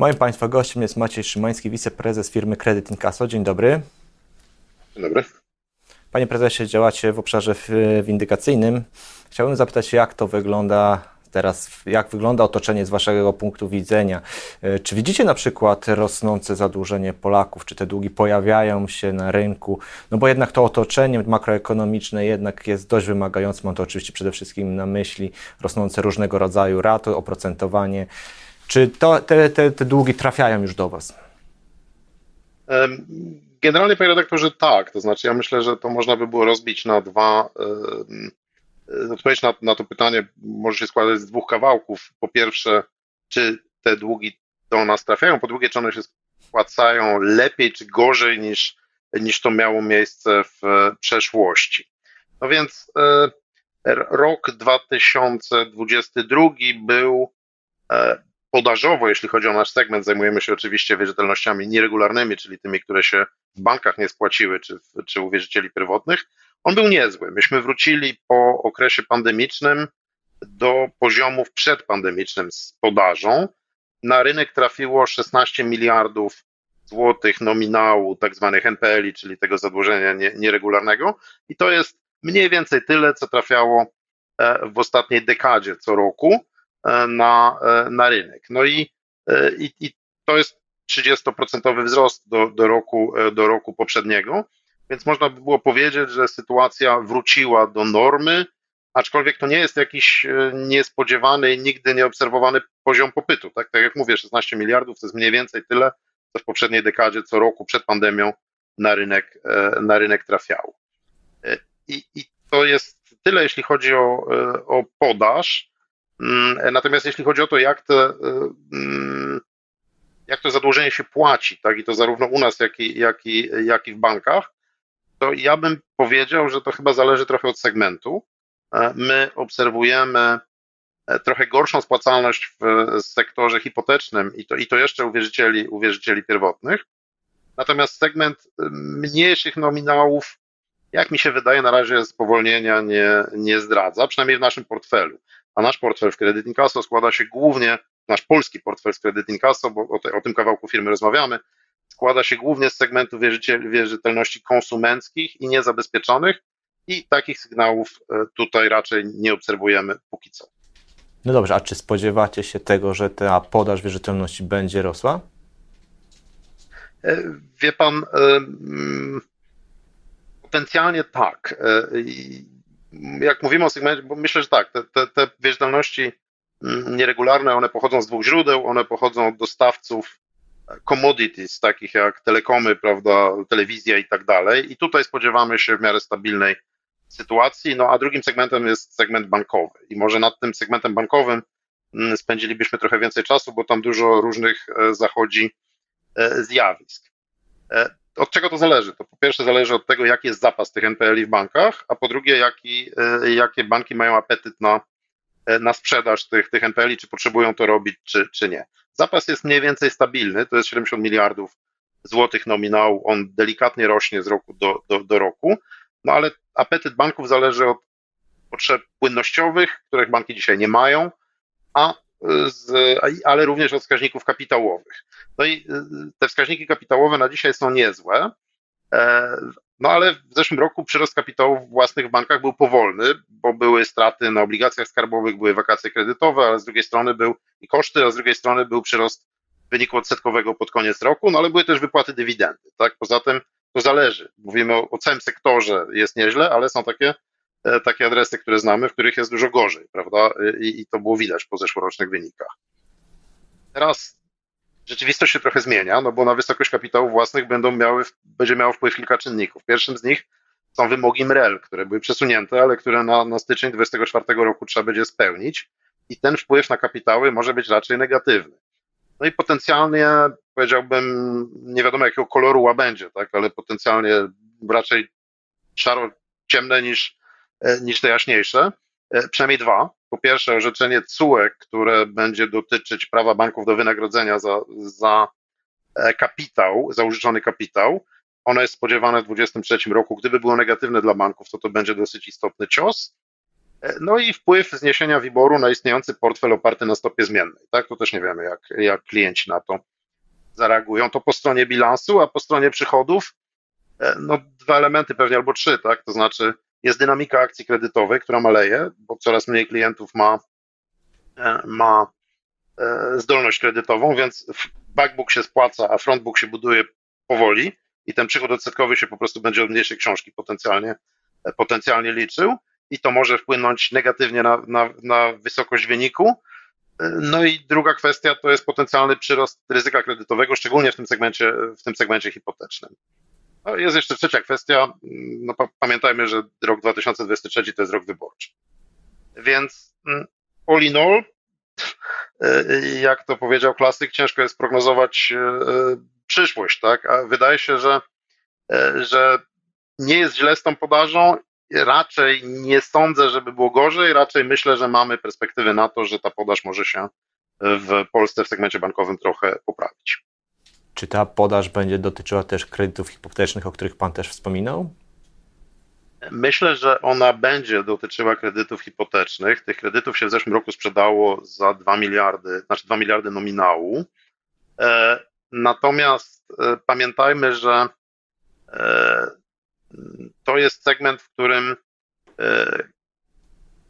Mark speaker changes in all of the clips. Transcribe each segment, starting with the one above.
Speaker 1: Moim Państwa gościem jest Maciej Szymański, wiceprezes firmy Credit Incasso. Dzień dobry.
Speaker 2: Dzień dobry.
Speaker 1: Panie prezesie, działacie w obszarze windykacyjnym. Chciałbym zapytać, jak to wygląda teraz, jak wygląda otoczenie z Waszego punktu widzenia? E, czy widzicie na przykład rosnące zadłużenie Polaków? Czy te długi pojawiają się na rynku? No bo jednak to otoczenie makroekonomiczne jednak jest dość wymagające. Mam to oczywiście przede wszystkim na myśli rosnące różnego rodzaju raty, oprocentowanie. Czy to, te, te, te długi trafiają już do Was?
Speaker 2: Generalnie, panie redaktorze, tak. To znaczy, ja myślę, że to można by było rozbić na dwa. Odpowiedź na, na to pytanie może się składać z dwóch kawałków. Po pierwsze, czy te długi do nas trafiają? Po drugie, czy one się spłacają lepiej czy gorzej niż, niż to miało miejsce w przeszłości? No więc e, rok 2022 był e, podażowo, jeśli chodzi o nasz segment, zajmujemy się oczywiście wierzytelnościami nieregularnymi, czyli tymi, które się w bankach nie spłaciły, czy, czy u wierzycieli pierwotnych. On był niezły. Myśmy wrócili po okresie pandemicznym do poziomów przedpandemicznym z podażą. Na rynek trafiło 16 miliardów złotych nominału tak zwanych NPL-i, czyli tego zadłużenia nie, nieregularnego i to jest mniej więcej tyle, co trafiało e, w ostatniej dekadzie co roku. E, na, e, na rynek. No i, e, i, i to jest 30% wzrost do, do, roku, do roku poprzedniego, więc można by było powiedzieć, że sytuacja wróciła do normy, aczkolwiek to nie jest jakiś niespodziewany nigdy nieobserwowany poziom popytu. Tak, tak jak mówię, 16 miliardów to jest mniej więcej tyle, co w poprzedniej dekadzie co roku przed pandemią na rynek, na rynek trafiało. I, i to jest tyle, jeśli chodzi o, o podaż. Mm, natomiast jeśli chodzi o to, jak to, mm, jak to zadłużenie się płaci, tak, i to zarówno u nas, jak i, jak, i, jak i w bankach, to ja bym powiedział, że to chyba zależy trochę od segmentu. E, my obserwujemy e, trochę gorszą spłacalność w sektorze hipotecznym i to, i to jeszcze u wierzycieli, u wierzycieli pierwotnych. Natomiast segment mniejszych nominałów, jak mi się wydaje, na razie spowolnienia nie, nie zdradza, przynajmniej w naszym portfelu a nasz portfel w Credit Incasso składa się głównie, nasz polski portfel z Credit Incasso, bo o, te, o tym kawałku firmy rozmawiamy, składa się głównie z segmentu wierzytelności konsumenckich i niezabezpieczonych i takich sygnałów e, tutaj raczej nie obserwujemy póki co.
Speaker 1: No dobrze, a czy spodziewacie się tego, że ta podaż wierzytelności będzie rosła?
Speaker 2: E, wie pan, e, mm, potencjalnie tak jak mówimy o segmencie, bo myślę, że tak, te, te, te wierzytelności mm, nieregularne, one pochodzą z dwóch źródeł, one pochodzą od dostawców e, commodities, takich jak telekomy, prawda, telewizja i tak dalej. I tutaj spodziewamy się w miarę stabilnej sytuacji. No a drugim segmentem jest segment bankowy. I może nad tym segmentem bankowym mm, spędzilibyśmy trochę więcej czasu, bo tam dużo różnych e, zachodzi e, zjawisk. Od czego to zależy? To po pierwsze zależy od tego, jaki jest zapas tych NPL-i w bankach, a po drugie, jaki, e, jakie banki mają apetyt na, e, na sprzedaż tych, tych NPL-i, czy potrzebują to robić, czy, czy nie. Zapas jest mniej więcej stabilny, to jest 70 miliardów złotych nominału, on delikatnie rośnie z roku do, do, do roku, no ale apetyt banków zależy od potrzeb płynnościowych, których banki dzisiaj nie mają, a z, ale również od wskaźników kapitałowych. No i y, te wskaźniki kapitałowe na dzisiaj są niezłe, e, no ale w zeszłym roku przyrost kapitałów własnych w bankach był powolny, bo były straty na obligacjach skarbowych, były wakacje kredytowe, ale z drugiej strony był i koszty, a z drugiej strony był przyrost wyniku odsetkowego pod koniec roku, no ale były też wypłaty dywidendy, tak? Poza tym to zależy. Mówimy o, o całym sektorze, jest nieźle, ale są takie takie adresy, które znamy, w których jest dużo gorzej, prawda? I, i to było widać po zeszłorocznych wynikach. Teraz rzeczywistość się trochę zmienia, no bo na wysokość kapitałów własnych będą miały, będzie miało wpływ kilka czynników. Pierwszym z nich są wymogi MREL, które były przesunięte, ale które na, na styczeń 2024 roku trzeba będzie spełnić i ten wpływ na kapitały może być raczej negatywny. No i potencjalnie, powiedziałbym, nie wiadomo jakiego koloru łabędzie, tak, ale potencjalnie raczej szaro-ciemne niż, E, niż te jaśniejsze. E, przynajmniej dwa. Po pierwsze, orzeczenie CUE, które będzie dotyczyć prawa banków do wynagrodzenia za, za e, kapitał, za użyczony kapitał. Ono jest spodziewane w 2023 roku. Gdyby było negatywne dla banków, to to będzie dosyć istotny cios. No i wpływ zniesienia wyboru na istniejący portfel oparty na stopie zmiennej. Tak, to też nie wiemy, jak, jak klienci na to zareagują. To po stronie bilansu, a po stronie przychodów, no dwa elementy pewnie albo trzy, tak, to znaczy jest dynamika akcji kredytowej, która maleje, bo coraz mniej klientów ma, ma zdolność kredytową, więc backbook się spłaca, a frontbook się buduje powoli i ten przychód odsetkowy się po prostu będzie od mniejszej książki potencjalnie, potencjalnie liczył i to może wpłynąć negatywnie na, na, na wysokość wyniku. No i druga kwestia to jest potencjalny przyrost ryzyka kredytowego, szczególnie w tym segmencie, w tym segmencie hipotecznym. No jest jeszcze trzecia kwestia. No, pamiętajmy, że rok 2023 to jest rok wyborczy. Więc mm, all in all, jak to powiedział klasyk, ciężko jest prognozować e, przyszłość, tak? A wydaje się, że, e, że nie jest źle z tą podażą. Raczej nie sądzę, żeby było gorzej. Raczej myślę, że mamy perspektywy na to, że ta podaż może się w Polsce w segmencie bankowym trochę poprawić.
Speaker 1: Czy ta podaż będzie dotyczyła też kredytów hipotecznych, o których Pan też wspominał?
Speaker 2: Myślę, że ona będzie dotyczyła kredytów hipotecznych. Tych kredytów się w zeszłym roku sprzedało za 2 miliardy, znaczy 2 miliardy nominału. E, natomiast e, pamiętajmy, że e, to jest segment, w którym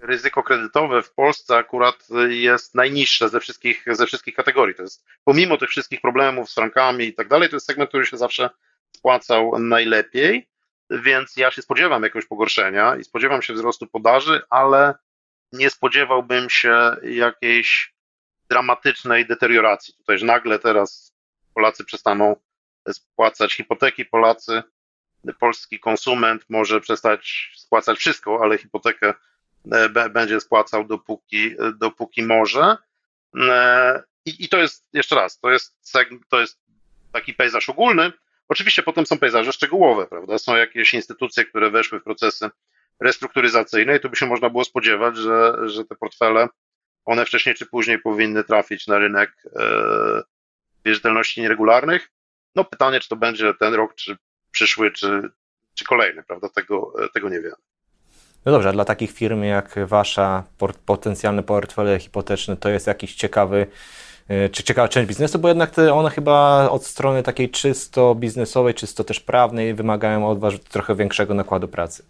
Speaker 2: ryzyko kredytowe w Polsce akurat jest najniższe ze wszystkich, ze wszystkich kategorii. To jest, pomimo tych wszystkich problemów z frankami i tak dalej, to jest segment, który się zawsze spłacał najlepiej, więc ja się spodziewam jakiegoś pogorszenia i spodziewam się wzrostu podaży, ale nie spodziewałbym się jakiejś dramatycznej deterioracji. Tutaj, że nagle teraz Polacy przestaną spłacać hipoteki, Polacy, polski konsument może przestać spłacać wszystko, ale hipotekę będzie spłacał dopóki, dopóki może. E, I, I, to jest, jeszcze raz, to jest, to jest taki pejzaż ogólny. Oczywiście potem są pejzaże szczegółowe, prawda? Są jakieś instytucje, które weszły w procesy restrukturyzacyjne i tu by się można było spodziewać, że, że te portfele, one wcześniej czy później powinny trafić na rynek e, wierzytelności nieregularnych. No pytanie, czy to będzie ten rok, czy przyszły, czy, czy kolejny, prawda? Tego, tego nie wiemy.
Speaker 1: No dobrze, a dla takich firm jak wasza, potencjalne portfele hipoteczne, to jest jakiś ciekawy, e, czy ciekawa część biznesu, bo jednak te one chyba od strony takiej czysto biznesowej, czysto też prawnej wymagają od was trochę większego nakładu pracy.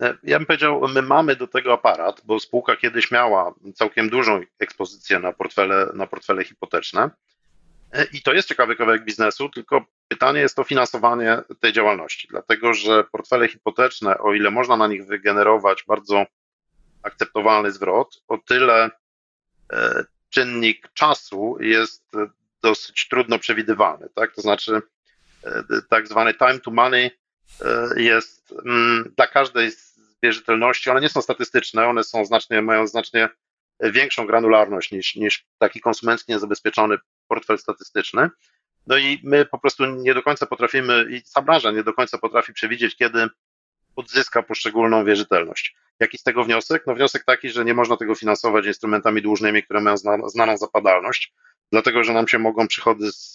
Speaker 2: E, ja bym powiedział, my mamy do tego aparat, bo spółka kiedyś miała całkiem dużą ekspozycję na portfele, na portfele hipoteczne. E, I to jest ciekawy kawałek biznesu, tylko pytanie jest o finansowanie tej działalności, dlatego że portfele hipoteczne, o ile można na nich wygenerować bardzo akceptowalny zwrot, o tyle e, czynnik czasu jest dosyć trudno przewidywalny, tak? To znaczy e, tak zwany time to money jest mm, dla każdej z wierzytelności, one nie są statystyczne, one są znacznie, mają znacznie większą granularność niż, niż taki konsumencki niezabezpieczony portfel statystyczny. No i my po prostu nie do końca potrafimy, i sama branża nie do końca potrafi przewidzieć, kiedy odzyska poszczególną wierzytelność. Jaki z tego wniosek? No wniosek taki, że nie można tego finansować instrumentami dłużnymi, które mają znaną zapadalność, dlatego że nam się mogą przychody z,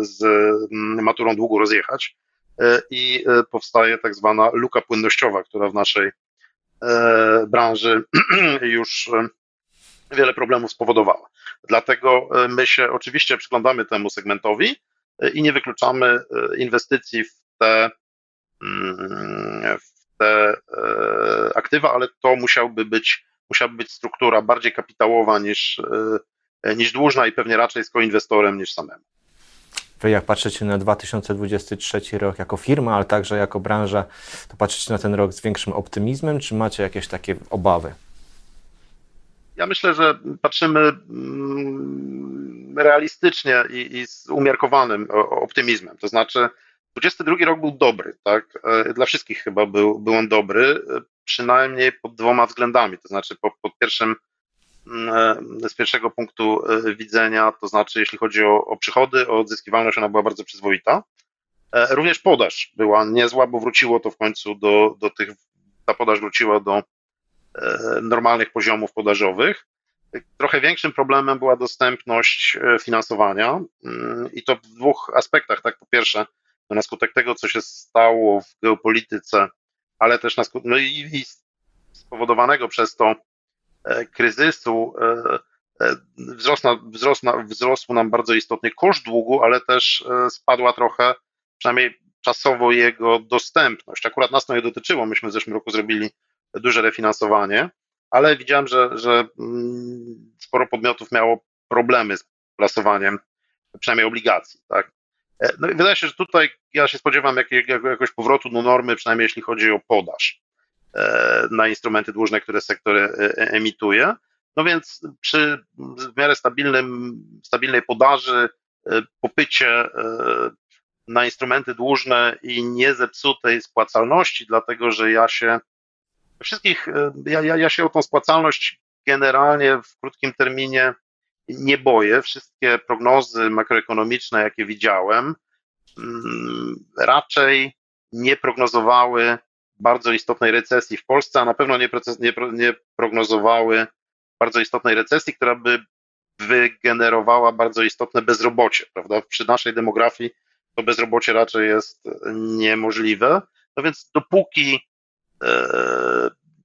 Speaker 2: z maturą długu rozjechać e, i e, powstaje tak zwana luka płynnościowa, która w naszej e, branży już wiele problemów spowodowała. Dlatego e, my się oczywiście przyglądamy temu segmentowi e, i nie wykluczamy e, inwestycji w te, mm, w te aktywa, ale to musiałby być, musiałaby być struktura bardziej kapitałowa niż, niż dłużna i pewnie raczej z koinwestorem niż samemu.
Speaker 1: Wy jak patrzycie na 2023 rok jako firma, ale także jako branża, to patrzycie na ten rok z większym optymizmem, czy macie jakieś takie obawy?
Speaker 2: Ja myślę, że patrzymy mm, realistycznie i, i z umiarkowanym optymizmem. To znaczy, 22 rok był dobry, tak? E, dla wszystkich chyba był, był on dobry, e, przynajmniej pod dwoma względami. To znaczy, po, pod pierwszym, mm, e, z pierwszego punktu widzenia, to znaczy, jeśli chodzi o, o przychody, o odzyskiwalność, ona była bardzo przyzwoita. Również podaż była niezła, bo wróciło to w końcu do, do tych, ta podaż wróciła do normalnych poziomów podażowych. Trochę większym problemem była dostępność e, finansowania mm, i to w dwóch aspektach. Tak, po pierwsze, na skutek tego, co się stało w geopolityce, ale też na skutek, no i, i spowodowanego przez to kryzysu wzrosł, wzrosł, wzrosł nam bardzo istotnie koszt długu, ale też spadła trochę, przynajmniej czasowo jego dostępność. Akurat nas to nie dotyczyło, myśmy w zeszłym roku zrobili duże refinansowanie, ale widziałem, że, że mm, sporo podmiotów miało problemy z plasowaniem przynajmniej obligacji. Tak? E, no i wydaje się, że tutaj ja się spodziewam jak, jak, jakiegoś powrotu do normy, przynajmniej jeśli chodzi o podaż e, na instrumenty dłużne, które sektor e, emituje. No więc przy w miarę stabilnym, stabilnej podaży, popycie na instrumenty dłużne i niezepsutej spłacalności, dlatego że ja się wszystkich, ja, ja, ja się o tą spłacalność generalnie w krótkim terminie nie boję. Wszystkie prognozy makroekonomiczne, jakie widziałem, mm, raczej nie prognozowały bardzo istotnej recesji w Polsce, a na pewno nie, nie, nie prognozowały bardzo istotnej recesji, która by wygenerowała bardzo istotne bezrobocie, prawda? Przy naszej demografii to bezrobocie raczej jest niemożliwe. No więc dopóki e,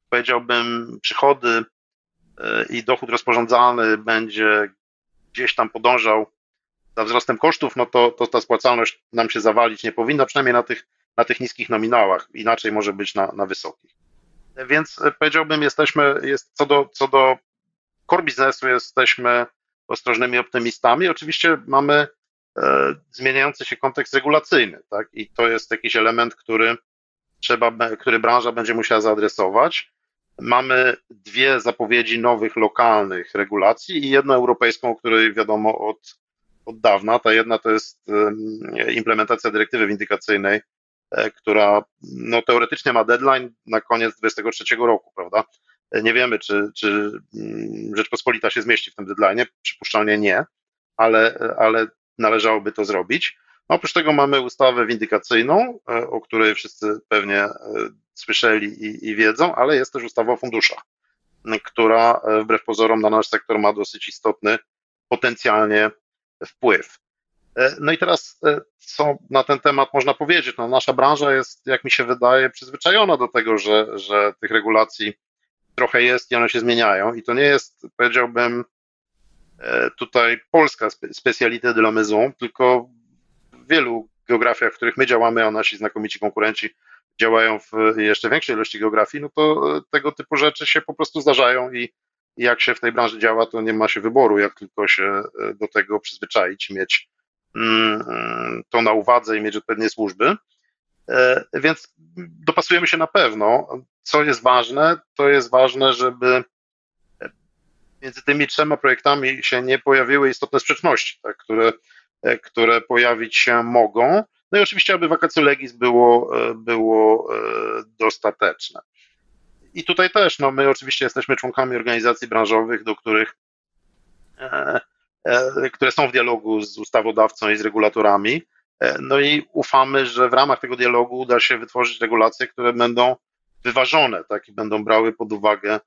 Speaker 2: powiedziałbym przychody e, i dochód rozporządzalny będzie gdzieś tam podążał za wzrostem kosztów, no to, to ta spłacalność nam się zawalić nie powinna, przynajmniej na tych, na tych niskich nominałach. Inaczej może być na, na wysokich. Więc e, powiedziałbym, jesteśmy, jest, co do, co do core biznesu jesteśmy ostrożnymi optymistami. Oczywiście mamy e, zmieniający się kontekst regulacyjny, tak? I to jest jakiś element, który trzeba, który branża będzie musiała zaadresować. Mamy dwie zapowiedzi nowych lokalnych regulacji i jedną europejską, o której wiadomo od, od dawna. Ta jedna to jest implementacja dyrektywy windykacyjnej, e, która no, teoretycznie ma deadline na koniec 2023 roku, prawda? Nie wiemy, czy, czy mm, Rzeczpospolita się zmieści w tym deadline, przypuszczalnie nie, ale, ale należałoby to zrobić. Oprócz tego mamy ustawę windykacyjną, e, o której wszyscy pewnie e, słyszeli i, i wiedzą, ale jest też ustawa o funduszach, która e, wbrew pozorom na nasz sektor ma dosyć istotny potencjalnie wpływ. No i teraz, co na ten temat można powiedzieć? No, nasza branża jest, jak mi się wydaje, przyzwyczajona do tego, że, że tych regulacji trochę jest i one się zmieniają. I to nie jest, powiedziałbym, tutaj polska specalité de la maison, tylko w wielu geografiach, w których my działamy, a nasi znakomici konkurenci działają w jeszcze większej ilości geografii, no to e, tego typu rzeczy się po prostu zdarzają i jak się w tej branży działa, to nie ma się wyboru, jak tylko się e, do tego przyzwyczaić, mieć mm, to na uwadze i mieć odpowiednie służby. E, więc dopasujemy się na pewno. Co jest ważne, to jest ważne, żeby między tymi trzema projektami się nie pojawiły istotne sprzeczności, tak, które które pojawić się mogą. No i oczywiście, aby vacatio legis było, e, było e, dostateczne. I tutaj też, no my oczywiście jesteśmy członkami organizacji branżowych, do których, które są w dialogu z ustawodawcą i z regulatorami. No i ufamy, że w ramach tego dialogu uda się wytworzyć regulacje, które będą wyważone, tak, i będą brały pod uwagę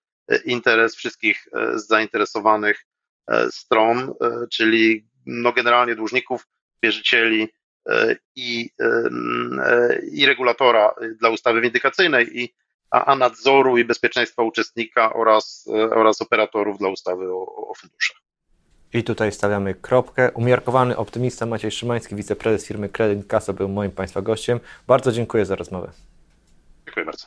Speaker 2: interes wszystkich zainteresowanych stron, czyli no generalnie dłużników, wierzycieli e, i, e, i regulatora dla ustawy windykacyjnej, i, a, a nadzoru i bezpieczeństwa uczestnika oraz, e, oraz operatorów dla ustawy o, o funduszach.
Speaker 1: I tutaj stawiamy kropkę. Umiarkowany optymista Maciej Szymański, wiceprezes firmy Credit Casa był moim Państwa gościem. Bardzo dziękuję za rozmowę.
Speaker 2: Dziękuję bardzo.